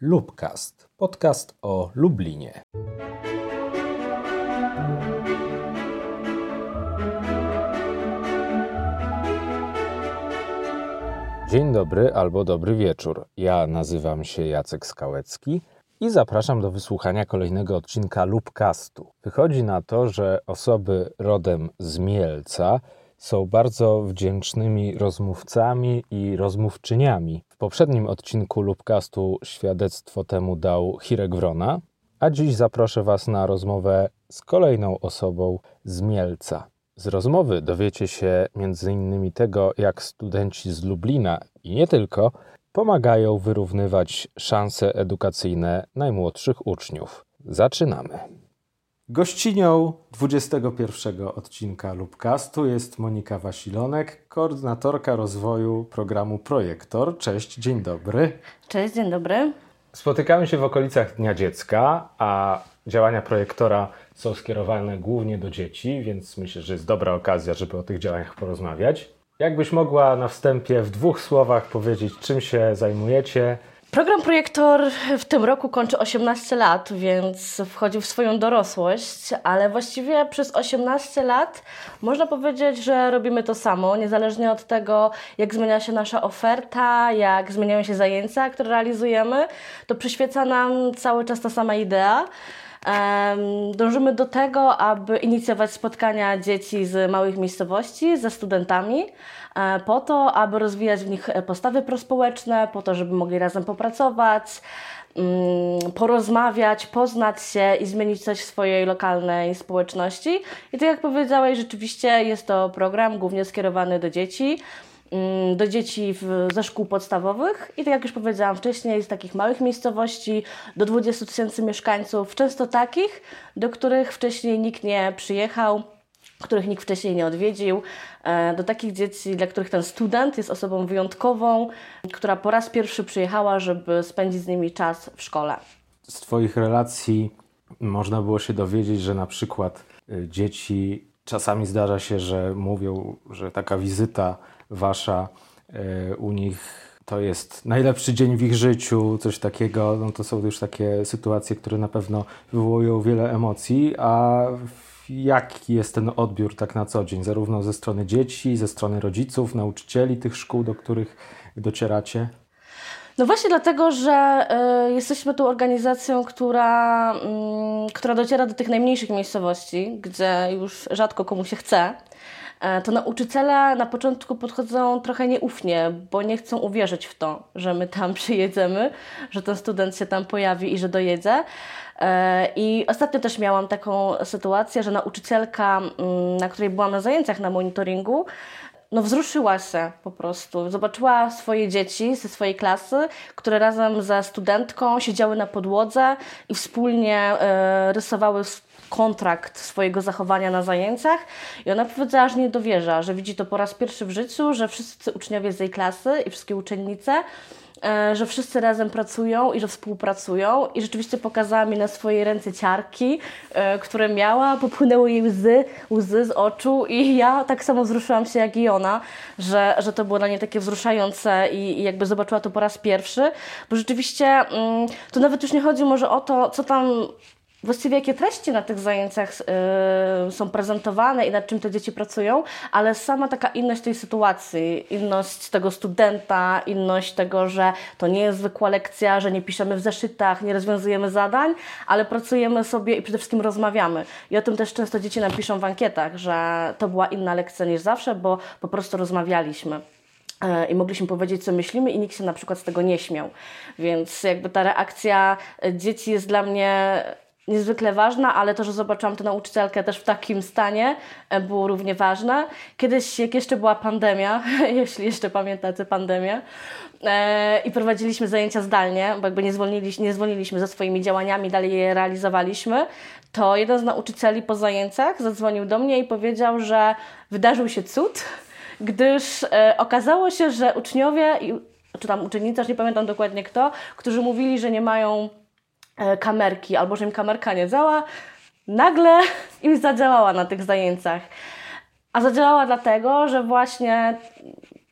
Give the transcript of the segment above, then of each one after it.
Lubcast, podcast o Lublinie. Dzień dobry albo dobry wieczór. Ja nazywam się Jacek Skałecki i zapraszam do wysłuchania kolejnego odcinka Lubcastu. Wychodzi na to, że osoby rodem z Mielca są bardzo wdzięcznymi rozmówcami i rozmówczyniami. W poprzednim odcinku Lubcastu świadectwo temu dał Hirek Wrona, a dziś zaproszę Was na rozmowę z kolejną osobą z Mielca. Z rozmowy dowiecie się m.in. tego, jak studenci z Lublina i nie tylko pomagają wyrównywać szanse edukacyjne najmłodszych uczniów. Zaczynamy. Gościnią 21 odcinka Lubcastu jest Monika Wasilonek, koordynatorka rozwoju programu Projektor. Cześć, dzień dobry. Cześć, dzień dobry. Spotykamy się w okolicach Dnia Dziecka, a działania projektora są skierowane głównie do dzieci, więc myślę, że jest dobra okazja, żeby o tych działaniach porozmawiać. Jakbyś mogła na wstępie w dwóch słowach powiedzieć, czym się zajmujecie, Program Projektor w tym roku kończy 18 lat, więc wchodzi w swoją dorosłość, ale właściwie przez 18 lat można powiedzieć, że robimy to samo, niezależnie od tego, jak zmienia się nasza oferta, jak zmieniają się zajęcia, które realizujemy, to przyświeca nam cały czas ta sama idea. Dążymy do tego, aby inicjować spotkania dzieci z małych miejscowości ze studentami, e, po to, aby rozwijać w nich postawy prospołeczne, po to, żeby mogli razem popracować, mm, porozmawiać, poznać się i zmienić coś w swojej lokalnej społeczności. I tak jak powiedziałeś, rzeczywiście jest to program głównie skierowany do dzieci. Mm, do dzieci w, ze szkół podstawowych i tak jak już powiedziałam wcześniej, z takich małych miejscowości do 20 tysięcy mieszkańców, często takich, do których wcześniej nikt nie przyjechał, których nikt wcześniej nie odwiedził, e, do takich dzieci, dla których ten student jest osobą wyjątkową, która po raz pierwszy przyjechała, żeby spędzić z nimi czas w szkole. Z Twoich relacji można było się dowiedzieć, że na przykład y, dzieci czasami zdarza się, że mówią, że taka wizyta wasza e, u nich to jest najlepszy dzień w ich życiu, coś takiego, no to są już takie sytuacje, które na pewno wywołują wiele emocji, a jaki jest ten odbiór tak na co dzień, zarówno ze strony dzieci, ze strony rodziców, nauczycieli tych szkół, do których docieracie? No właśnie dlatego, że y, jesteśmy tu organizacją, która, y, która dociera do tych najmniejszych miejscowości, gdzie już rzadko komu się chce. E, to nauczyciele na początku podchodzą trochę nieufnie, bo nie chcą uwierzyć w to, że my tam przyjedziemy, że ten student się tam pojawi i że dojedzie. E, I ostatnio też miałam taką sytuację, że nauczycielka, mm, na której byłam na zajęciach na monitoringu, no wzruszyła się po prostu. Zobaczyła swoje dzieci ze swojej klasy, które razem ze studentką siedziały na podłodze i wspólnie e, rysowały kontrakt swojego zachowania na zajęciach i ona powiedziała, że nie dowierza, że widzi to po raz pierwszy w życiu, że wszyscy uczniowie z jej klasy i wszystkie uczennice że wszyscy razem pracują i że współpracują. I rzeczywiście pokazała mi na swojej ręce ciarki, e, które miała, popłynęły jej łzy, łzy z oczu. I ja tak samo wzruszyłam się jak i ona, że, że to było dla niej takie wzruszające i, i jakby zobaczyła to po raz pierwszy, bo rzeczywiście mm, to nawet już nie chodzi może o to, co tam właściwie jakie treści na tych zajęciach y, są prezentowane i nad czym te dzieci pracują, ale sama taka inność tej sytuacji, inność tego studenta, inność tego, że to nie jest zwykła lekcja, że nie piszemy w zeszytach, nie rozwiązujemy zadań, ale pracujemy sobie i przede wszystkim rozmawiamy. I o tym też często dzieci nam piszą w ankietach, że to była inna lekcja niż zawsze, bo po prostu rozmawialiśmy e, i mogliśmy powiedzieć, co myślimy, i nikt się na przykład z tego nie śmiał. Więc jakby ta reakcja dzieci jest dla mnie niezwykle ważna, ale to, że zobaczyłam tę nauczycielkę też w takim stanie, e, było równie ważne. Kiedyś, jak jeszcze była pandemia, jeśli jeszcze pamiętacie pandemię, e, i prowadziliśmy zajęcia zdalnie, bo jakby nie zwolniliśmy, nie zwolniliśmy ze swoimi działaniami, dalej je realizowaliśmy, to jeden z nauczycieli po zajęciach zadzwonił do mnie i powiedział, że wydarzył się cud, gdyż e, okazało się, że uczniowie, czy tam uczennice, nie pamiętam dokładnie kto, którzy mówili, że nie mają kamerki, albo że im kamerka nie działa, nagle im zadziałała na tych zajęciach. A zadziałała dlatego, że właśnie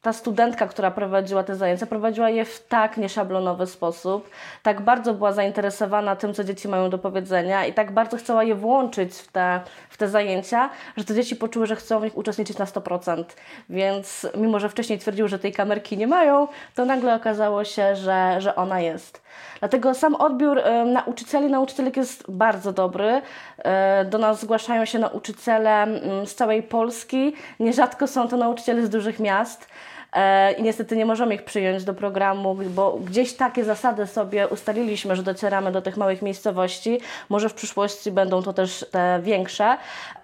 ta studentka, która prowadziła te zajęcia, prowadziła je w tak nieszablonowy sposób, tak bardzo była zainteresowana tym, co dzieci mają do powiedzenia i tak bardzo chciała je włączyć w te, w te zajęcia, że te dzieci poczuły, że chcą w nich uczestniczyć na 100%. Więc mimo, że wcześniej twierdziły, że tej kamerki nie mają, to nagle okazało się, że, że ona jest. Dlatego sam odbiór nauczycieli, nauczycielek jest bardzo dobry. Y, do nas zgłaszają się nauczyciele z całej Polski. Nierzadko są to nauczyciele z dużych miast. E, I niestety nie możemy ich przyjąć do programu, bo gdzieś takie zasady sobie ustaliliśmy, że docieramy do tych małych miejscowości. Może w przyszłości będą to też te większe,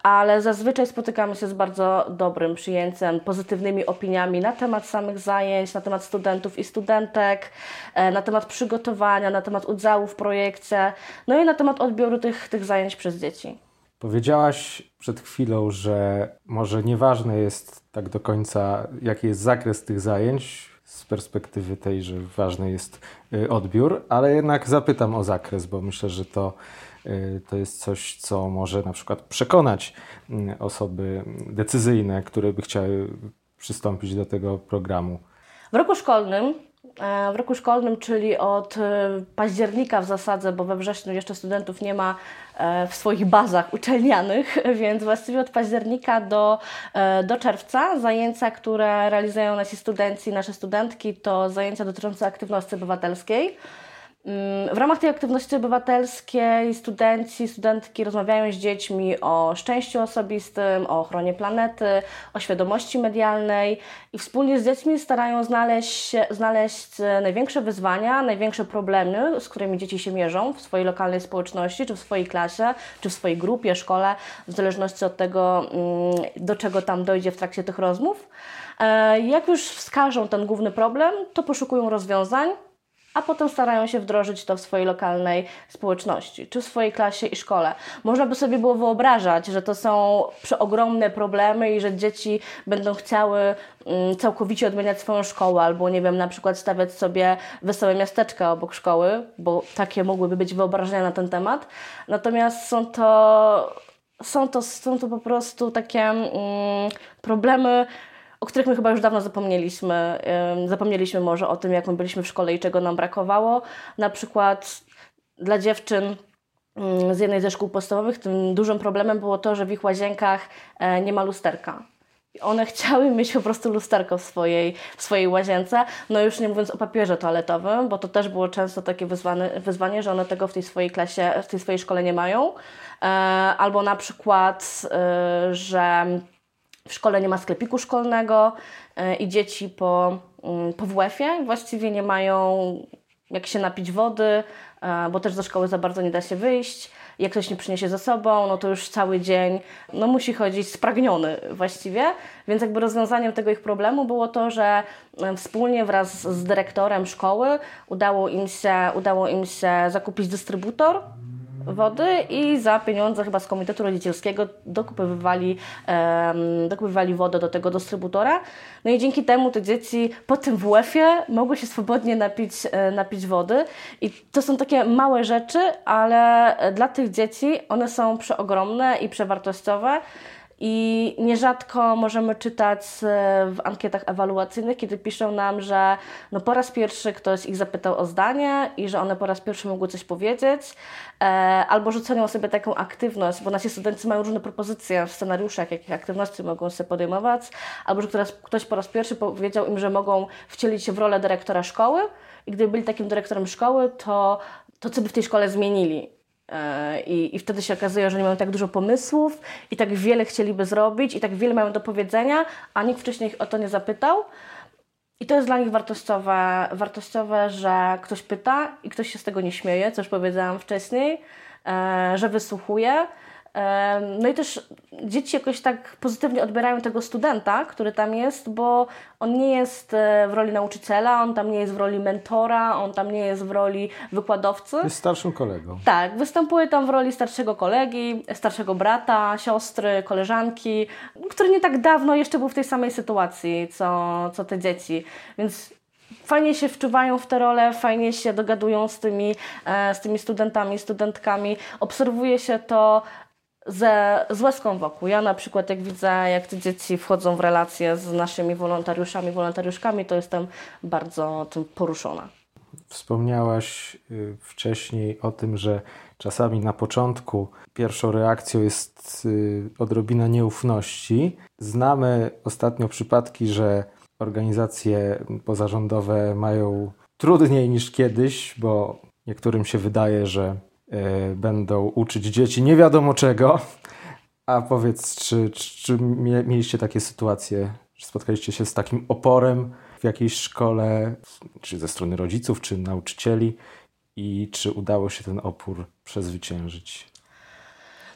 ale zazwyczaj spotykamy się z bardzo dobrym przyjęciem, pozytywnymi opiniami na temat samych zajęć, na temat studentów i studentek, e, na temat przygotowania, na temat udziału w projekcie, no i na temat odbioru tych, tych zajęć przez dzieci. Powiedziałaś przed chwilą, że może nieważne jest tak do końca, jaki jest zakres tych zajęć z perspektywy tej, że ważny jest y, odbiór, ale jednak zapytam o zakres, bo myślę, że to, y, to jest coś, co może na przykład przekonać y, osoby decyzyjne, które by chciały przystąpić do tego programu. W roku szkolnym w roku szkolnym, czyli od e, października w zasadzie, bo we wrześniu jeszcze studentów nie ma e, w swoich bazach uczelnianych, więc właściwie od października do, do czerwca zajęcia, które realizują nasi studenci, nasze studentki, to zajęcia dotyczące aktywności obywatelskiej. W ramach tej aktywności obywatelskiej studenci, studentki rozmawiają z dziećmi o szczęściu osobistym, o ochronie planety, o świadomości medialnej i wspólnie z dziećmi starają znaleźć, znaleźć największe wyzwania, największe problemy, z którymi dzieci się mierzą w swojej lokalnej społeczności, czy w swojej klasie, czy w swojej grupie, szkole, w zależności od tego, mm, do czego tam dojdzie w trakcie tych rozmów. E, jak już wskażą ten główny problem, to poszukują rozwiązań a potem starają się wdrożyć to w swojej lokalnej społeczności, czy w swojej klasie i szkole. Można by sobie było wyobrażać, że to są przeogromne problemy i że dzieci będą chciały mm, całkowicie odmieniać swoją szkołę, albo nie wiem, na przykład stawiać sobie wesołe miasteczka obok szkoły, bo takie mogłyby być wyobrażenia na ten temat. Natomiast są to, są to, są to po prostu takie mm, problemy, o których my chyba już dawno zapomnieliśmy. Zapomnieliśmy może o tym, jak my byliśmy w szkole i czego nam brakowało. Na przykład dla dziewczyn mm, z jednej ze szkół podstawowych tym dużym problemem było to, że w ich łazienkach e, nie ma lusterka. One chciały mieć po prostu lusterko w swojej, w swojej łazience, no już nie mówiąc o papierze toaletowym, bo to też było często takie wyzwanie, wyzwanie że one tego w tej swojej klasie, w tej swojej szkole nie mają. E, albo na przykład, e, że w szkole nie ma sklepiku szkolnego e, i dzieci po, mm, po WF-ie właściwie nie mają jak się napić wody, e, bo też do szkoły za bardzo nie da się wyjść. Jak ktoś nie przyniesie ze sobą, no to już cały dzień no, musi chodzić spragniony właściwie. Więc jakby rozwiązaniem tego ich problemu było to, że e, wspólnie wraz z dyrektorem szkoły udało im się, udało im się zakupić dystrybutor wody i za pieniądze chyba z Komitetu Rodzicielskiego dokupywali, um, dokupywali wodę do tego dystrybutora. No i dzięki temu te dzieci po tym WF-ie mogły się swobodnie napić, e, napić wody. I to są takie małe rzeczy, ale dla tych dzieci one są przeogromne i przewartościowe. I nierzadko możemy czytać e, w ankietach ewaluacyjnych, kiedy piszą nam, że no po raz pierwszy ktoś ich zapytał o zdanie i że one po raz pierwszy mogły coś powiedzieć, e, albo że cenią sobie taką aktywność, bo nasi studenci mają różne propozycje w scenariuszach, jakich aktywności mogą sobie podejmować, albo że ktoś po raz pierwszy powiedział im, że mogą wcielić się w rolę dyrektora szkoły. I gdyby byli takim dyrektorem szkoły, to, to co by w tej szkole zmienili I, I wtedy się okazuje, że nie mają tak dużo pomysłów i tak wiele chcieliby zrobić i tak wiele mają do powiedzenia, a nikt wcześniej ich o to nie zapytał. I to jest dla nich wartościowe, wartościowe, że ktoś pyta i ktoś się z tego nie śmieje, co już powiedziałam wcześniej, e, że wysłuchuje no i też dzieci jakoś tak pozytywnie odbierają tego studenta, który tam jest, bo on nie jest e, w roli nauczyciela, on tam nie jest w roli mentora, on tam nie jest w roli wykładowcy. Jest starszym kolegą. Tak, występuje tam w roli starszego kolegi, starszego brata, siostry, koleżanki, który nie tak dawno jeszcze był w tej samej sytuacji, co, co te dzieci. Więc fajnie się wczuwają w te role, fajnie się dogadują z tymi, e, z tymi studentami, studentkami. Obserwuje się to ze, z łezką wokół. Ja na przykład jak widzę, jak te dzieci wchodzą w relacje z naszymi wolontariuszami, wolontariuszkami, to jestem bardzo tym poruszona. Wspomniałaś y, wcześniej o tym, że czasami na początku pierwszą reakcją jest y, odrobina nieufności. Znamy ostatnio przypadki, że organizacje pozarządowe mają trudniej niż kiedyś, bo niektórym się wydaje, że będą uczyć dzieci nie wiadomo czego. A powiedz, czy, czy, czy mieliście takie sytuacje, że spotkaliście się z takim oporem w jakiejś szkole, czy ze strony rodziców, czy nauczycieli, i czy udało się ten opór przezwyciężyć?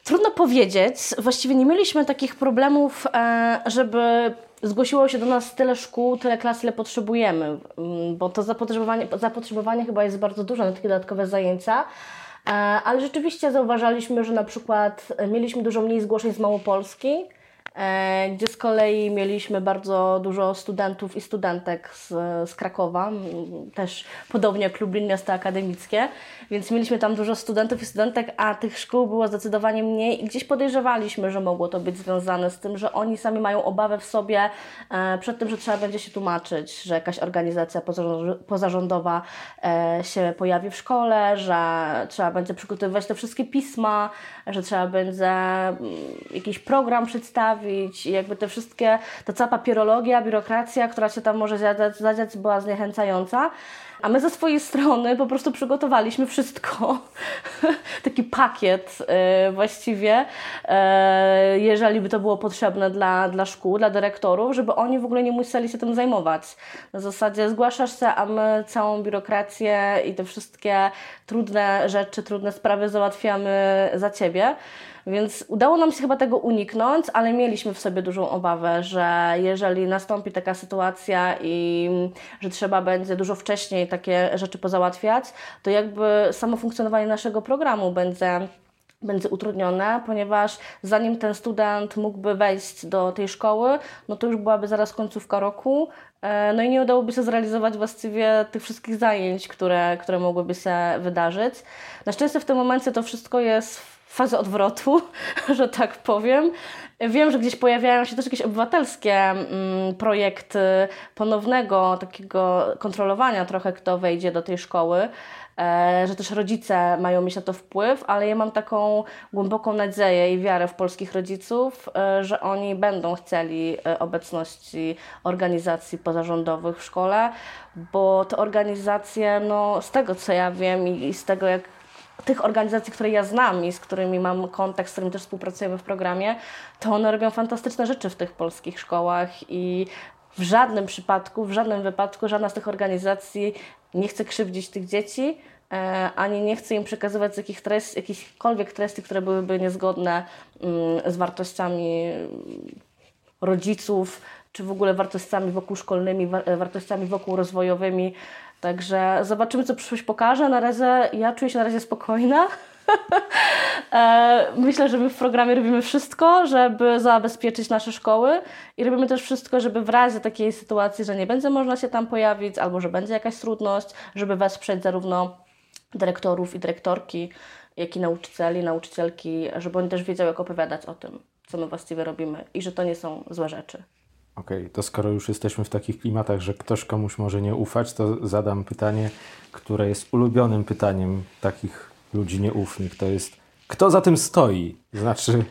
Trudno powiedzieć. Właściwie nie mieliśmy takich problemów, e, żeby zgłosiło się do nas tyle szkół, tyle klas, ile potrzebujemy, mm, bo to zapotrzebowanie, zapotrzebowanie chyba jest bardzo duże na takie dodatkowe zajęcia. E, ale rzeczywiście zauważaliśmy, że na przykład mieliśmy dużo mniej zgłoszeń z Małopolski, E, gdzie z kolei mieliśmy bardzo dużo studentów i studentek z, z Krakowa, też podobnie jak Lublin, miasto akademickie, więc mieliśmy tam dużo studentów i studentek, a tych szkół było zdecydowanie mniej i gdzieś podejrzewaliśmy, że mogło to być związane z tym, że oni sami mają obawę w sobie e, przed tym, że trzeba będzie się tłumaczyć, że jakaś organizacja pozarządowa e, się pojawi w szkole, że trzeba będzie przygotowywać te wszystkie pisma, że trzeba będzie jakiś program przedstawić, i jakby te wszystkie, ta cała papierologia, biurokracja, która się tam może zadziać, zadziać była zniechęcająca. A my ze swojej strony po prostu przygotowaliśmy wszystko, taki pakiet yy, właściwie, yy, jeżeli by to było potrzebne dla, dla szkół, dla dyrektorów, żeby oni w ogóle nie musieli się tym zajmować. Na zasadzie zgłaszasz się, a my całą biurokrację i te wszystkie trudne rzeczy, trudne sprawy załatwiamy za Ciebie. Więc udało nam się chyba tego uniknąć, ale mieliśmy w sobie dużą obawę, że jeżeli nastąpi taka sytuacja i że trzeba będzie dużo wcześniej takie rzeczy pozałatwiać, to jakby samo funkcjonowanie naszego programu będzie będzie utrudnione, ponieważ zanim ten student mógłby wejść do tej szkoły, no to już byłaby zaraz końcówka roku, e, no i nie udałoby się zrealizować właściwie tych wszystkich zajęć, które, które mogłyby się wydarzyć. Na szczęście w tym momencie to wszystko jest fazę odwrotu, że tak powiem. Wiem, że gdzieś pojawiają się też jakieś obywatelskie mm, projekty ponownego takiego kontrolowania trochę, kto wejdzie do tej szkoły, e, że też rodzice mają mieć na to wpływ, ale ja mam taką głęboką nadzieję i wiarę w polskich rodziców, e, że oni będą chcieli e, obecności organizacji pozarządowych w szkole, bo te organizacje, no, z tego co ja wiem i, i z tego jak tych organizacji, które ja znam i z którymi mam kontakt, z którymi też współpracujemy w programie, to one robią fantastyczne rzeczy w tych polskich szkołach i w żadnym przypadku, w żadnym wypadku żadna z tych organizacji nie chce krzywdzić tych dzieci, e, ani nie chce im przekazywać treści, jakichkolwiek treści, które byłyby niezgodne mm, z wartościami rodziców, czy w ogóle wartościami wokół szkolnymi, wartościami wokół rozwojowymi. Także zobaczymy, co przyszłość pokaże. Na razie ja czuję się na razie spokojna. E, myślę, że my w programie robimy wszystko, żeby zabezpieczyć nasze szkoły i robimy też wszystko, żeby w razie takiej sytuacji, że nie będzie można się tam pojawić albo że będzie jakaś trudność, żeby wesprzeć zarówno dyrektorów i dyrektorki, jak i nauczycieli, nauczycielki, żeby oni też wiedzieli, jak opowiadać o tym, co my właściwie robimy i że to nie są złe rzeczy. Okej, okay, to skoro już jesteśmy w takich klimatach, że ktoś komuś może nie ufać, to zadam pytanie, które jest ulubionym pytaniem takich ludzi nieufnych. To jest, kto za tym stoi? Znaczy,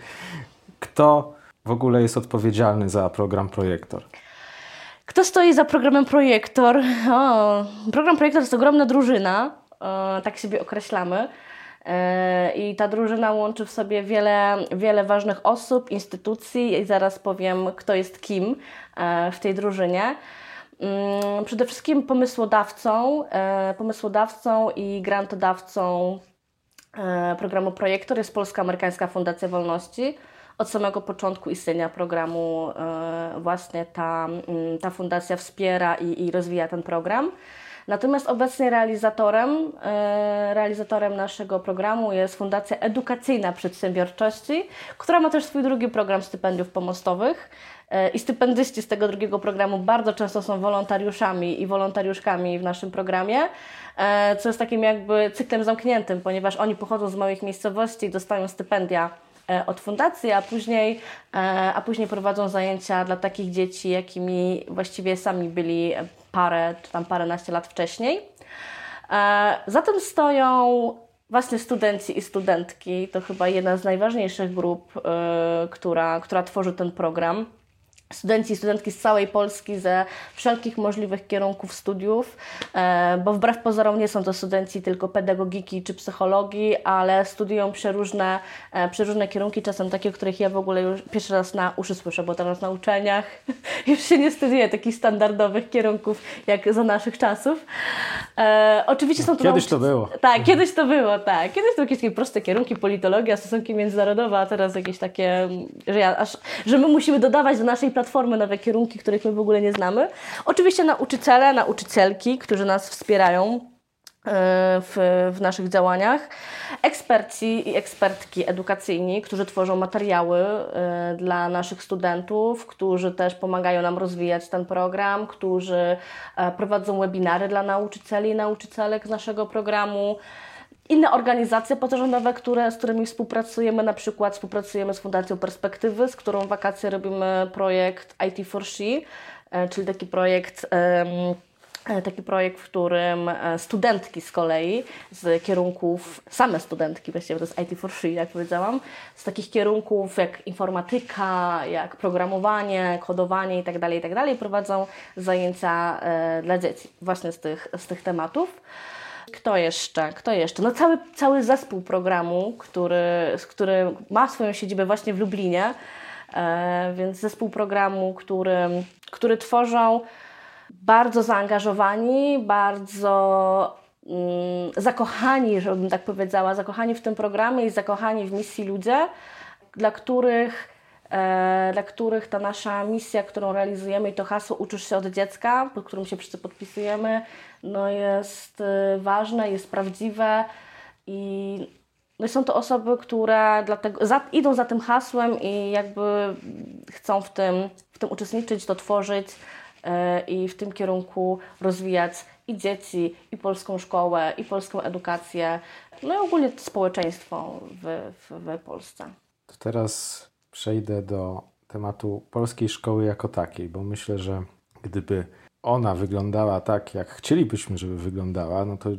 kto w ogóle jest odpowiedzialny za program Projektor? Kto stoi za programem Projektor? O, program Projektor to jest ogromna drużyna, tak sobie określamy. E, I ta drużyna łączy w sobie wiele, wiele ważnych osób, instytucji i zaraz powiem, kto jest kim e, w tej drużynie. Mm, przede wszystkim pomysłodawcą, e, pomysłodawcą i grantodawcą programu Projektor jest Polska Amerykańska Fundacja Wolności. Od samego początku istnienia programu właśnie ta, mm, ta fundacja wspiera i, i rozwija ten program. Natomiast obecnie realizatorem, e, realizatorem naszego programu jest Fundacja Edukacyjna Przedsiębiorczości, która ma też swój drugi program stypendiów pomostowych. E, I stypendyści z tego drugiego programu bardzo często są wolontariuszami i wolontariuszkami w naszym programie, e, co jest takim jakby cyklem zamkniętym, ponieważ oni pochodzą z małych miejscowości i dostają stypendia od fundacji, a później, a później prowadzą zajęcia dla takich dzieci, jakimi właściwie sami byli parę czy tam paręnaście lat wcześniej. E, za tym stoją właśnie studenci i studentki. To chyba jedna z najważniejszych grup, która, która tworzy ten program studenci i studentki z całej Polski ze wszelkich możliwych kierunków studiów, e, bo wbrew pozorom nie są to studenci tylko pedagogiki czy psychologii, ale studiują przeróżne, e, przeróżne kierunki, czasem takie, których ja w ogóle już pierwszy raz na uszy słyszę, bo teraz na uczelniach już się nie studiuje takich standardowych kierunków jak za naszych czasów. E, oczywiście są to Kiedyś to było. Tak, kiedyś to było, tak. Kiedyś to jakieś takie proste kierunki, politologia, stosunki międzynarodowe, a teraz jakieś takie, że, ja, aż, że my musimy dodawać do naszej platformy nowe kierunki, których my w ogóle nie znamy. Oczywiście nauczyciele, nauczycielki, którzy nas wspierają e, w, w naszych działaniach. Eksperci i ekspertki edukacyjni, którzy tworzą materiały e, dla naszych studentów, którzy też pomagają nam rozwijać ten program, którzy e, prowadzą webinary dla nauczycieli i nauczycielek z naszego programu inne organizacje pozarządowe, które, z którymi współpracujemy, na przykład współpracujemy z Fundacją Perspektywy, z którą wakacje robimy projekt IT for She, e, czyli taki projekt e, taki projekt, w którym e, studentki z kolei z kierunków, same studentki właściwie, to jest IT for She, jak powiedziałam, z takich kierunków jak informatyka, jak programowanie, kodowanie itd., tak itd. Tak prowadzą zajęcia dla dzieci właśnie z tych, z tych tematów. Kto jeszcze? Kto jeszcze? No cały, cały zespół programu, który, który ma swoją siedzibę właśnie w Lublinie, e, więc zespół programu, który, który tworzą bardzo zaangażowani, bardzo mm, zakochani, żebym tak powiedziała, zakochani w tym programie i zakochani w misji ludzie, dla których E, dla których ta nasza misja, którą realizujemy i to hasło uczysz się od dziecka, pod którym się wszyscy podpisujemy, no jest e, ważne, jest prawdziwe i no są to osoby, które dlatego za, idą za tym hasłem i jakby chcą w tym, w tym uczestniczyć, to tworzyć yy, i w tym kierunku rozwijać i dzieci, i polską szkołę, i polską edukację, no i ogólnie społeczeństwo w, w, w Polsce. To teraz przejdę do tematu polskiej szkoły jako takiej, bo myślę, że gdyby ona wyglądała tak, jak chcielibyśmy, żeby wyglądała, no to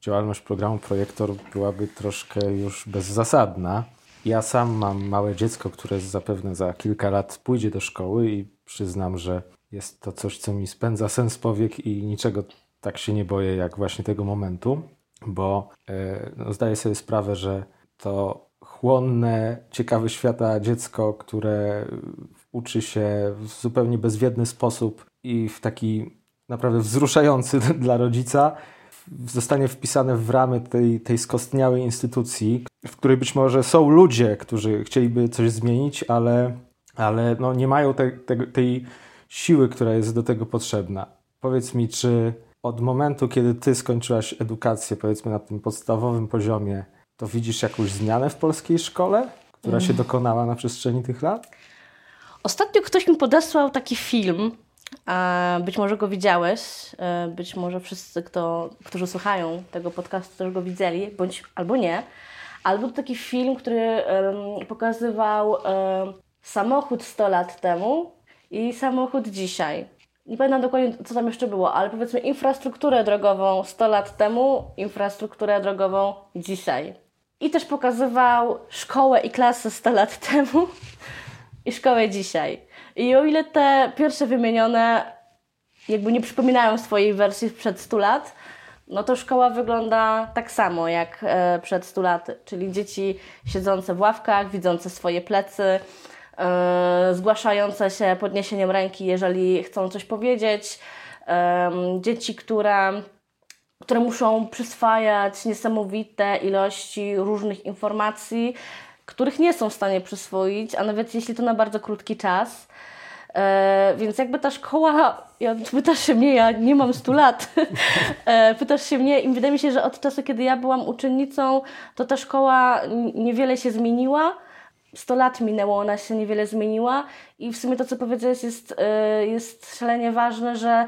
działalność programu Projektor byłaby troszkę już bezzasadna. Ja sam mam małe dziecko, które zapewne za kilka lat pójdzie do szkoły i przyznam, że jest to coś, co mi spędza sens powiek i niczego tak się nie boję jak właśnie tego momentu, bo e, no, zdaję sobie sprawę, że to chłonne, ciekawe świata dziecko, które uczy się w zupełnie bezwiedny sposób i w taki naprawdę wzruszający dla rodzica, zostanie wpisane w ramy tej, tej skostniałej instytucji, w której być może są ludzie, którzy chcieliby coś zmienić, ale, ale no nie mają te, te, tej siły, która jest do tego potrzebna. Powiedz mi, czy od momentu, kiedy ty skończyłaś edukację, powiedzmy na tym podstawowym poziomie, to widzisz jakąś zmianę w polskiej szkole, która się dokonała na przestrzeni tych lat? Ostatnio ktoś mi podesłał taki film. Być może go widziałeś, e, być może wszyscy, kto, którzy słuchają tego podcastu, też go widzieli, bądź albo nie. Albo to taki film, który pokazywał samochód 100 lat temu i samochód dzisiaj. Nie pamiętam dokładnie, co tam jeszcze było, ale powiedzmy infrastrukturę drogową 100 lat temu, infrastrukturę drogową dzisiaj. I też pokazywał szkołę i klasę 100 lat temu i szkołę dzisiaj. I o ile te pierwsze wymienione jakby nie przypominają swojej wersji sprzed 100 lat, no to szkoła wygląda tak samo jak e, przed 100 lat, czyli dzieci siedzące w ławkach, widzące swoje plecy, e, zgłaszające się podniesieniem ręki, jeżeli chcą coś powiedzieć, dzieci, które które muszą przyswajać niesamowite ilości różnych informacji, których nie są w stanie przyswoić, a nawet jeśli to na bardzo krótki czas. E, więc jakby ta szkoła, ja, pytasz się mnie, ja nie mam 100 lat, e, pytasz się mnie i wydaje mi się, że od czasu, kiedy ja byłam uczennicą, to ta szkoła niewiele się zmieniła. 100 lat minęło, ona się niewiele zmieniła i w sumie to, co powiedziałeś jest, e, jest szalenie ważne, że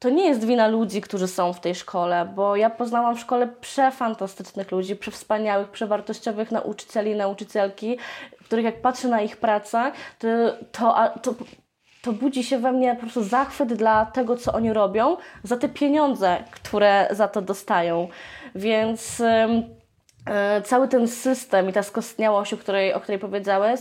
to nie jest wina ludzi, którzy są w tej szkole, bo ja poznałam w szkole przefantastycznych ludzi, przewspaniałych, przewartościowych nauczycieli nauczycielki, których jak patrzę na ich pracę, to, to, to, to budzi się we mnie po prostu zachwyt dla tego, co oni robią, za te pieniądze, które za to dostają. Więc e, cały ten system i ta skostniałość, o której, o której powiedziałeś,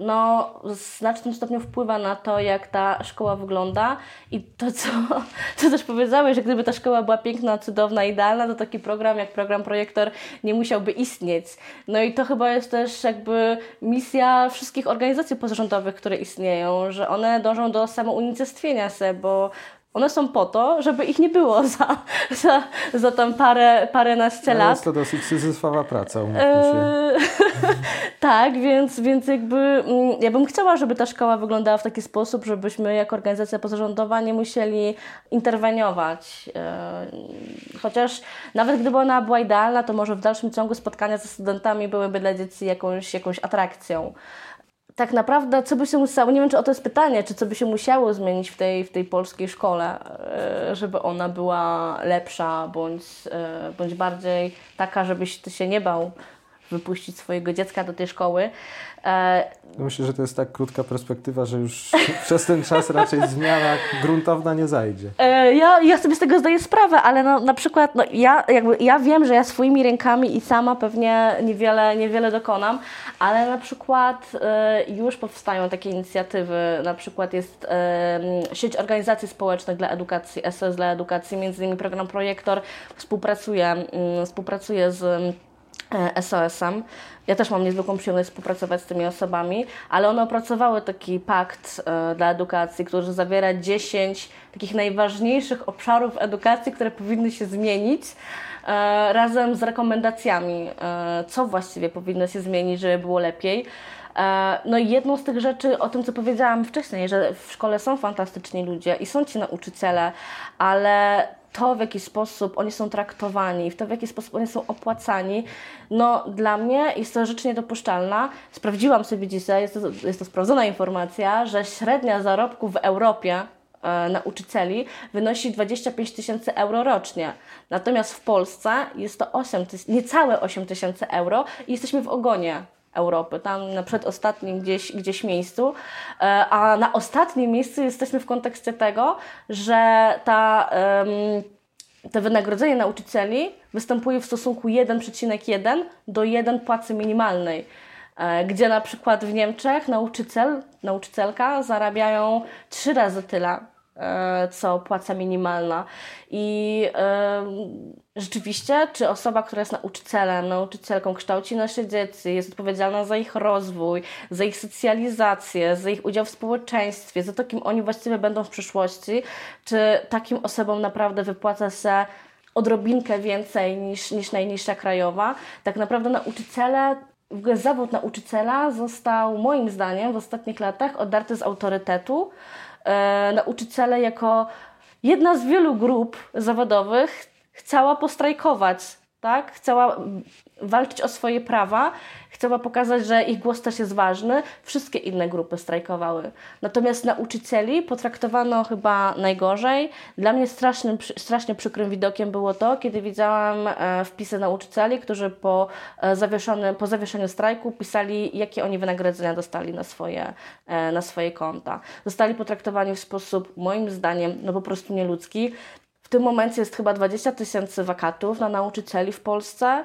no, w znacznym stopniu wpływa na to, jak ta szkoła wygląda. I to, co, co też powiedziałeś, że gdyby ta szkoła była piękna, cudowna, idealna, to taki program jak program Projektor nie musiałby istnieć. No i to chyba jest też jakby misja wszystkich organizacji pozarządowych, które istnieją, że one dążą do samounicestwienia się, bo one są po to, żeby ich nie było za, za, za tam parę, paręnaście lat. Jest to dosyć syzyfowa praca, umówmy się. Tak, więc, więc jakby mm, ja bym chciała, żeby ta szkoła wyglądała w taki sposób, żebyśmy jako organizacja pozarządowa nie musieli interweniować. Eee, chociaż nawet gdyby ona była idealna, to może w dalszym ciągu spotkania ze studentami byłyby dla dzieci jakąś, jakąś atrakcją tak naprawdę, co by się musiało, nie wiem, czy o to jest pytanie, czy co by się musiało zmienić w tej, w tej polskiej szkole, e, żeby ona była lepsza, bądź, e, bądź bardziej taka, żebyś ty się nie bał wypuścić swojego dziecka do tej szkoły. E, Myślę, że to jest tak krótka perspektywa, że już przez ten czas raczej zmiana gruntowna nie zajdzie. E, ja, ja sobie z tego zdaję sprawę, ale no, na przykład no, ja, jakby, ja wiem, że ja swoimi rękami i sama pewnie niewiele, niewiele dokonam, ale na przykład e, już powstają takie inicjatywy, na przykład jest sieć organizacji społecznych dla edukacji, SOS dla edukacji, między innymi program Projektor współpracuje, współpracuje z SOS-em. Ja też mam niezwykłą przyjemność współpracować z tymi osobami, ale one opracowały taki pakt e, dla edukacji, który zawiera 10 takich najważniejszych obszarów edukacji, które powinny się zmienić, e, razem z rekomendacjami, e, co właściwie powinno się zmienić, żeby było lepiej. No i jedną z tych rzeczy, o tym co powiedziałam wcześniej, że w szkole są fantastyczni ludzie i są ci nauczyciele, ale to, w jaki sposób oni są traktowani, w to, w jaki sposób oni są opłacani, no dla mnie jest to rzecz niedopuszczalna. Sprawdziłam sobie dzisiaj, jest to, jest to sprawdzona informacja, że średnia zarobku w Europie e, nauczycieli wynosi 25 tysięcy euro rocznie. Natomiast w Polsce jest to 8 niecałe 8 tysięcy euro i jesteśmy w ogonie Europy, tam na przedostatnim gdzieś, gdzieś miejscu, e, a na ostatnim miejscu jesteśmy w kontekście tego, że ta, te wynagrodzenie nauczycieli występuje w stosunku 1,1 do 1 płacy minimalnej e, gdzie na przykład w Niemczech nauczyciel, nauczycielka zarabiają trzy razy tyle co płaca minimalna. I e, rzeczywiście, czy osoba, która jest nauczycielem, nauczycielką, kształci nasze dzieci, jest odpowiedzialna za ich rozwój, za ich socjalizację, za ich udział w społeczeństwie, za to, kim oni właściwie będą w przyszłości, czy takim osobom naprawdę wypłaca się odrobinkę więcej niż, niż najniższa krajowa. Tak naprawdę nauczyciele w ogóle zawód nauczyciela został moim zdaniem w ostatnich latach odarty z autorytetu e, nauczyciele jako jedna z wielu grup zawodowych chciała postrajkować, tak? Chciała walczyć o swoje prawa, chciała pokazać, że ich głos też jest ważny. Wszystkie inne grupy strajkowały. Natomiast nauczycieli potraktowano chyba najgorzej. Dla mnie strasznym, strasznie przykrym widokiem było to, kiedy widziałam e, wpisy nauczycieli, którzy po, e, zawieszony, po zawieszeniu strajku pisali, jakie oni wynagrodzenia dostali na swoje, e, na swoje konta. Zostali potraktowani w sposób, moim zdaniem, no po prostu nieludzki. Tym momencie jest chyba 20 tysięcy wakatów na nauczycieli w Polsce.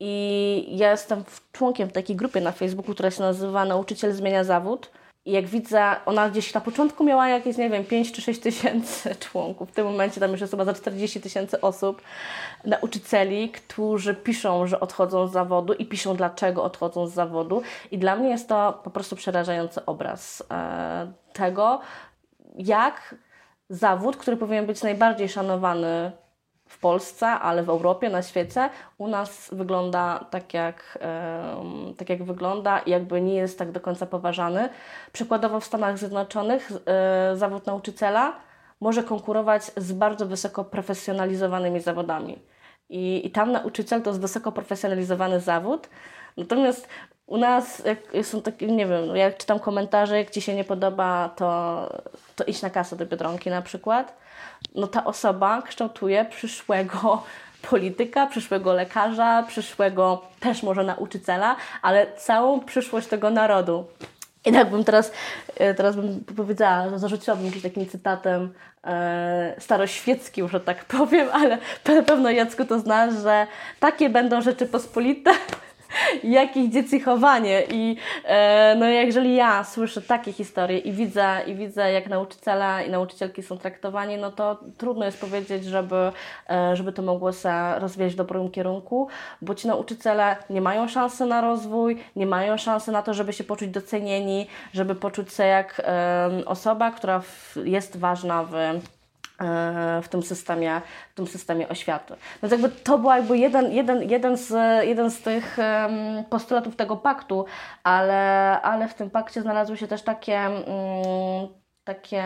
I ja jestem członkiem takiej grupy na Facebooku, która się nazywa Nauczyciel Zmienia Zawód. I jak widzę, ona gdzieś na początku miała jakieś, nie wiem, 5 czy 6 tysięcy członków. W tym momencie tam już jest chyba za 40 tysięcy osób, nauczycieli, którzy piszą, że odchodzą z zawodu i piszą, dlaczego odchodzą z zawodu. I dla mnie jest to po prostu przerażający obraz e, tego, jak zawód, który powinien być najbardziej szanowany w Polsce, ale w Europie, na świecie, u nas wygląda tak jak, tak jak wygląda i jakby nie jest tak do końca poważany. Przykładowo w Stanach Zjednoczonych e, zawód nauczyciela może konkurować z bardzo wysoko profesjonalizowanymi zawodami. I, I tam nauczyciel to jest wysoko profesjonalizowany zawód. Natomiast U nas jak są takie, nie wiem, jak czytam komentarze, jak Ci się nie podoba, to, to idź na kasę do Biedronki na przykład. No ta osoba kształtuje przyszłego polityka, przyszłego lekarza, przyszłego też może nauczyciela, ale całą przyszłość tego narodu. I tak bym teraz, e, teraz bym powiedziała, zarzuciłabym jakimś takim cytatem e, staroświeckim, że tak powiem, ale na pewno Jacku to znasz, że takie będą rzeczy pospolite, jakich dzieci chowanie. I e, no jeżeli ja słyszę takie historie i widzę, i widzę jak nauczyciele i nauczycielki są traktowani, no to trudno jest powiedzieć, żeby, e, żeby to mogło się rozwijać w dobrym kierunku, bo ci nauczyciele nie mają szansy na rozwój, nie mają szansy na to, żeby się poczuć docenieni, żeby poczuć się jak e, osoba, która w, jest ważna w w tym systemie, w tym systemie oświaty. Więc jakby to był jakby jeden, jeden, jeden, z, jeden z tych postulatów tego paktu, ale, ale w tym pakcie znalazły się też takie um, takie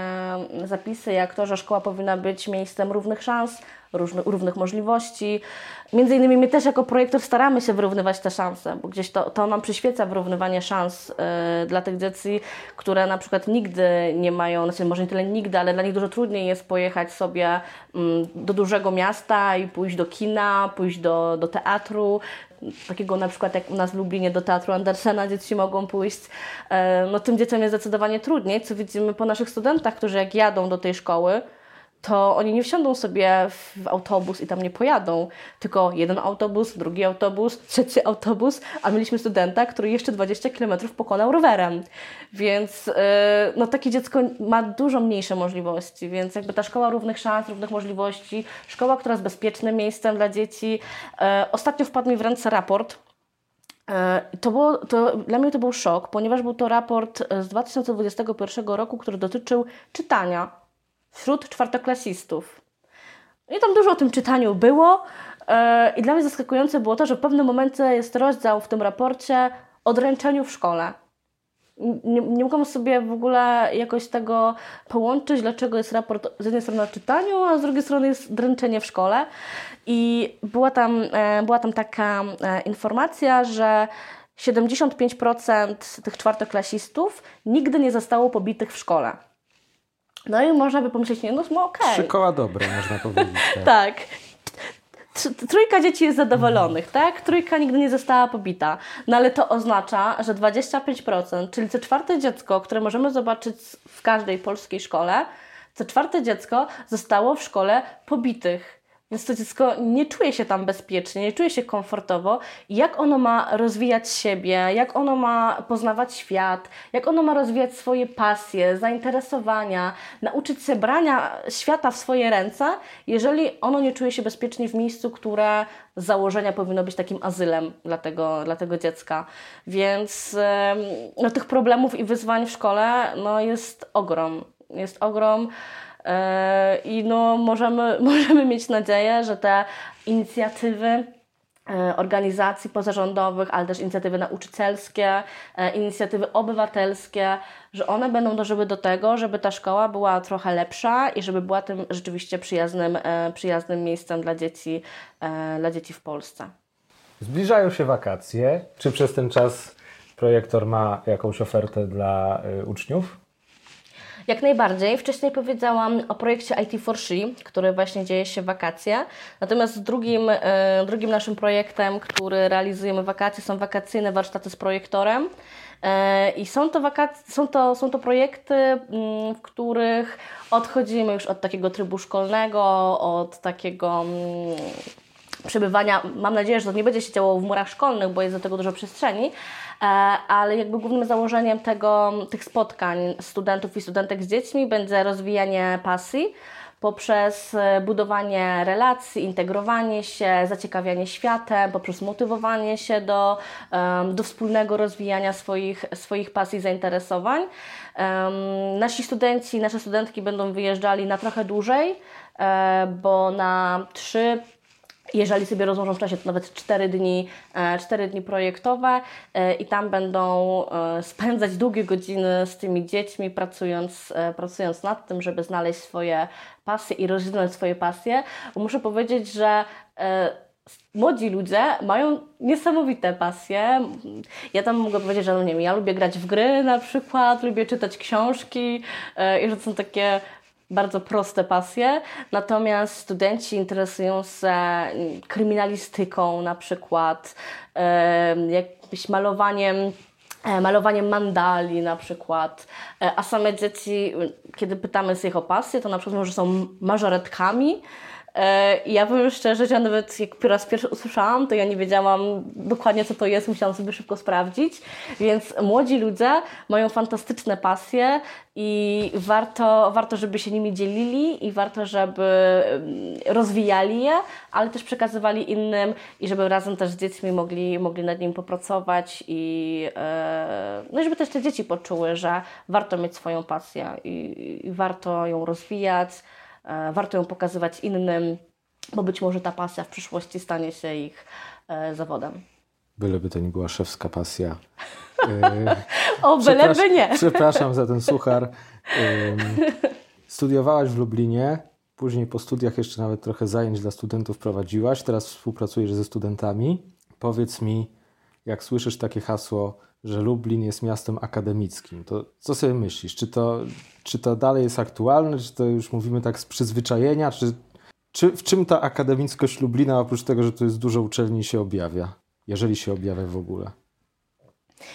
zapisy jak to, że szkoła powinna być miejscem równych szans, różnych, równych możliwości. Między innymi my też jako projektor staramy się wyrównywać te szanse, bo gdzieś to, to nam przyświeca wyrównywanie szans yy, dla tych dzieci, które na przykład nigdy nie mają, znaczy może nie tyle nigdy, ale dla nich dużo trudniej jest pojechać sobie yy, do dużego miasta i pójść do kina, pójść do, do teatru, takiego na przykład jak u nas w Lublinie do Teatru Andersena dzieci mogą pójść, e, no tym dzieciom jest zdecydowanie trudniej, co widzimy po naszych studentach, którzy jak jadą do tej szkoły, to oni nie wsiądą sobie w autobus i tam nie pojadą, tylko jeden autobus, drugi autobus, trzeci autobus, a mieliśmy studenta, który jeszcze 20 km pokonał rowerem. Więc yy, no, takie dziecko ma dużo mniejsze możliwości, więc jakby ta szkoła równych szans, równych możliwości, szkoła, która jest bezpiecznym miejscem dla dzieci. Yy, ostatnio wpadł mi w ręce raport, yy, to było, to, dla mnie to był szok, ponieważ był to raport z 2021 roku, który dotyczył czytania wśród czwartoklasistów. I tam dużo o tym czytaniu było. E, I dla mnie zaskakujące było to, że w pewnym momencie jest rozdział w tym raporcie o dręczeniu w szkole. Nie, nie mogłam sobie w ogóle jakoś tego połączyć, dlaczego jest raport z jednej strony o czytaniu, a z drugiej strony jest dręczenie w szkole. I była tam, e, była tam taka e, informacja, że 75% tych czwartoklasistów nigdy nie zostało pobitych w szkole. No i można by pomyśleć, nie, no, no okej. Okay. Trzy koła dobre, można powiedzieć. Tak. tak. Trójka dzieci jest zadowolonych, tak? Trójka nigdy nie została pobita. No ale to oznacza, że 25%, czyli co czwarte dziecko, które możemy zobaczyć w każdej polskiej szkole, co czwarte dziecko zostało w szkole pobitych. Więc to dziecko nie czuje się tam bezpiecznie, nie czuje się komfortowo. Jak ono ma rozwijać siebie, jak ono ma poznawać świat, jak ono ma rozwijać swoje pasje, zainteresowania, nauczyć się brania świata w swoje ręce, jeżeli ono nie czuje się bezpiecznie w miejscu, które z założenia powinno być takim azylem dla tego, dla tego dziecka. Więc no, tych problemów i wyzwań w szkole no, jest ogrom. Jest ogrom. E, I no, możemy, możemy mieć nadzieję, że te inicjatywy e, organizacji pozarządowych, ale też inicjatywy nauczycielskie, e, inicjatywy obywatelskie, że one będą dążyły do tego, żeby ta szkoła była trochę lepsza i żeby była tym rzeczywiście przyjaznym, przyjaznym miejscem dla dzieci, dla dzieci w Polsce. Zbliżają się wakacje. Czy przez ten czas projektor ma jakąś ofertę dla uczniów? Jak najbardziej. Wcześniej powiedziałam o projekcie IT for She, który właśnie dzieje się w wakacje. Natomiast drugim, e, drugim naszym projektem, który realizujemy wakacje, są wakacyjne warsztaty z projektorem. E, I są to, wakac- są, to, są to projekty, mm, w których odchodzimy już od takiego trybu szkolnego, od takiego mm, przebywania. Mam nadzieję, że to nie będzie się działo w murach szkolnych, bo jest do tego dużo przestrzeni, E, ale jakby głównym założeniem tego, tych spotkań studentów i studentek z dziećmi będzie rozwijanie pasji poprzez e, budowanie relacji, integrowanie się, zaciekawianie światem, poprzez motywowanie się do, do wspólnego rozwijania swoich, swoich pasji i zainteresowań. Nasi studenci, nasze studentki będą wyjeżdżali na trochę dłużej, e, bo na trzy jeżeli sobie rozłożą w czasie, to nawet 4 dni, 4 e, dni projektowe e, i tam będą e, spędzać długie godziny z tymi dziećmi, pracując, pracując nad tym, żeby znaleźć swoje pasje i rozwinąć swoje pasje. Muszę powiedzieć, że młodzi ludzie mają niesamowite pasje. Ja tam mogę powiedzieć, że no nie wiem, ja lubię grać w gry na przykład, lubię czytać książki i że to są takie bardzo proste pasje, natomiast studenci interesują się mm, kryminalistyką na przykład, jakimś malowaniem e, malowaniem mandali na przykład, E, a same dzieci, kiedy pytamy z ich o pasję, to na przykład może są mażoretkami, I ja powiem szczerze, że ja nawet jak po raz pierwszy usłyszałam, to ja nie wiedziałam dokładnie co to jest, musiałam sobie szybko sprawdzić. Więc młodzi ludzie mają fantastyczne pasje i warto, warto, żeby się nimi dzielili i warto, żeby mm, rozwijali je, ale też przekazywali innym i żeby razem też z dziećmi mogli, mogli nad nim popracować i, e, no i żeby też te dzieci poczuły, że warto mieć swoją pasję i, i warto ją rozwijać. E, warto ją pokazywać innym, bo być może ta pasja w przyszłości stanie się ich e, zawodem. Byleby to nie była szewska pasja. E, o, byleby nie. Przepraszam za ten suchar. Studiowałaś w Lublinie, później po studiach jeszcze nawet trochę zajęć dla studentów prowadziłaś, teraz współpracujesz ze studentami. Powiedz mi, jak słyszysz takie hasło, że Lublin jest miastem akademickim, to co sobie myślisz? Czy to, czy to dalej jest aktualne, czy to już mówimy tak z przyzwyczajenia, czy, czy w czym ta akademickość Lublina, oprócz tego, że tu jest dużo uczelni, się objawia? Jeżeli się objawia w ogóle.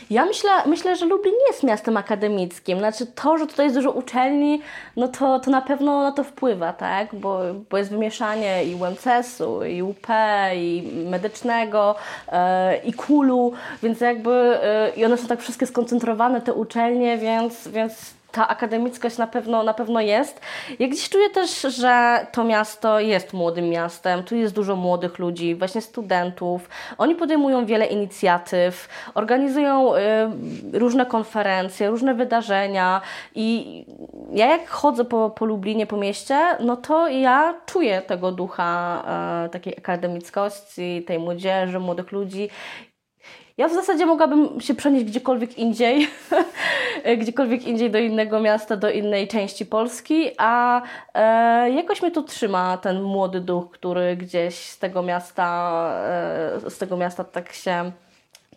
Ja myślę, myślę, że Lublin nie jest miastem akademickim. Znaczy to, że tutaj jest dużo uczelni, no to, to na pewno na to wpływa, tak? Bo, bo jest wymieszanie i UMCS-u, i UP, i medycznego, e, i KULU, więc jakby e, i one są tak wszystkie skoncentrowane, te uczelnie, więc, więc ta akademickość na pewno, na pewno jest. Ja gdzieś czuję też, że to miasto jest młodym miastem, tu jest dużo młodych ludzi, właśnie studentów. Oni podejmują wiele inicjatyw, organizują y, różne konferencje, różne wydarzenia i ja jak chodzę po, po Lublinie, po mieście, no to ja czuję tego ducha y, takiej akademickości, tej młodzieży, młodych ludzi ja w zasadzie mogłabym się przenieść gdziekolwiek indziej, gdziekolwiek indziej do innego miasta, do innej części Polski, a e, jakoś mnie tu trzyma ten młody duch, który gdzieś z tego miasta, e, z tego miasta tak się,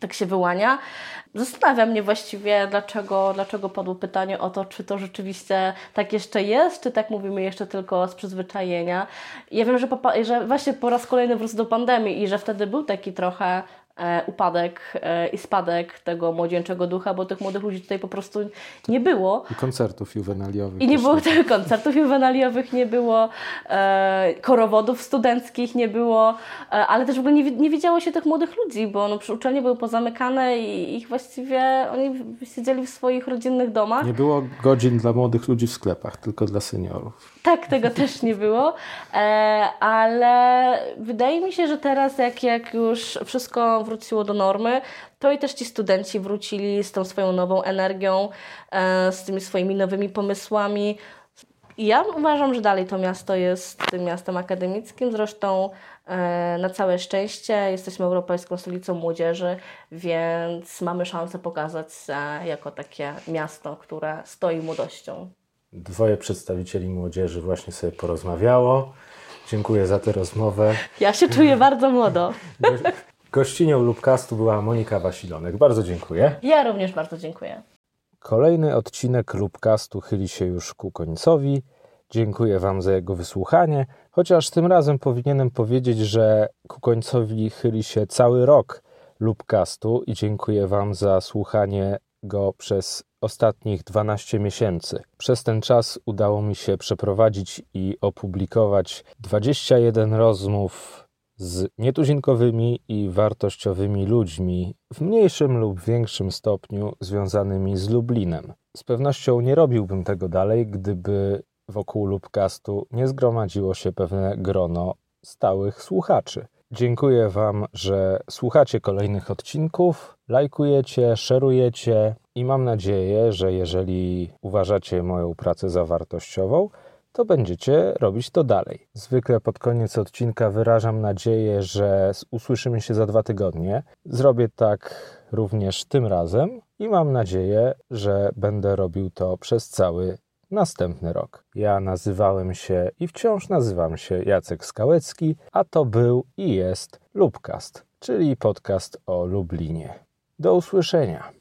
tak się wyłania. Zastanawia mnie właściwie, dlaczego, dlaczego padło pytanie o to, czy to rzeczywiście tak jeszcze jest, czy tak mówimy jeszcze tylko z przyzwyczajenia. Ja wiem, że, że właśnie po raz kolejny wrócę do pandemii i że wtedy był taki trochę upadek e, i spadek tego młodzieńczego ducha, bo tych młodych ludzi tutaj po prostu nie było. I koncertów juwenaliowych. I nie było tych koncertów juwenaliowych, nie było e, korowodów studenckich, nie było, ale też w ogóle nie, nie widziało się tych młodych ludzi, bo no, uczelnie były pozamykane i ich właściwie oni siedzieli w swoich rodzinnych domach. Nie było godzin dla młodych ludzi w sklepach, tylko dla seniorów. Tak, tego też nie było, ale wydaje mi się, że teraz jak, jak już wszystko wróciło do normy, to i też ci studenci wrócili z tą swoją nową energią, e, z tymi swoimi nowymi pomysłami. Ja uważam, że dalej to miasto jest tym miastem akademickim. Zresztą e, na całe szczęście jesteśmy Europejską Stolicą Młodzieży, więc mamy szansę pokazać się jako takie miasto, które stoi młodością. Dwoje przedstawicieli młodzieży właśnie sobie porozmawiało. Dziękuję za tę rozmowę. Ja się czuję bardzo młodo. Gościnią Lubcastu była Monika Wasilonek. Bardzo dziękuję. Ja również bardzo dziękuję. Kolejny odcinek Lubcastu chyli się już ku końcowi. Dziękuję Wam za jego wysłuchanie, chociaż tym razem powinienem powiedzieć, że ku końcowi chyli się cały rok Lubcastu i dziękuję Wam za słuchanie go przez ostatnich 12 miesięcy. Przez ten czas udało mi się przeprowadzić i opublikować 21 rozmów z nietuzinkowymi i wartościowymi ludźmi w mniejszym lub większym stopniu związanymi z Lublinem. Z pewnością nie robiłbym tego dalej, gdyby wokół Lubcastu nie zgromadziło się pewne grono stałych słuchaczy. Dziękuję Wam, że słuchacie kolejnych odcinków, lajkujecie, szerujecie i mam nadzieję, że jeżeli uważacie moją pracę za wartościową, to będziecie robić to dalej. Zwykle pod koniec odcinka wyrażam nadzieję, że usłyszymy się za dwa tygodnie. Zrobię tak również tym razem i mam nadzieję, że będę robił to przez cały następny rok. Ja nazywałem się i wciąż nazywam się Jacek Skałecki, a to był i jest Lubcast, czyli podcast o Lublinie. Do usłyszenia.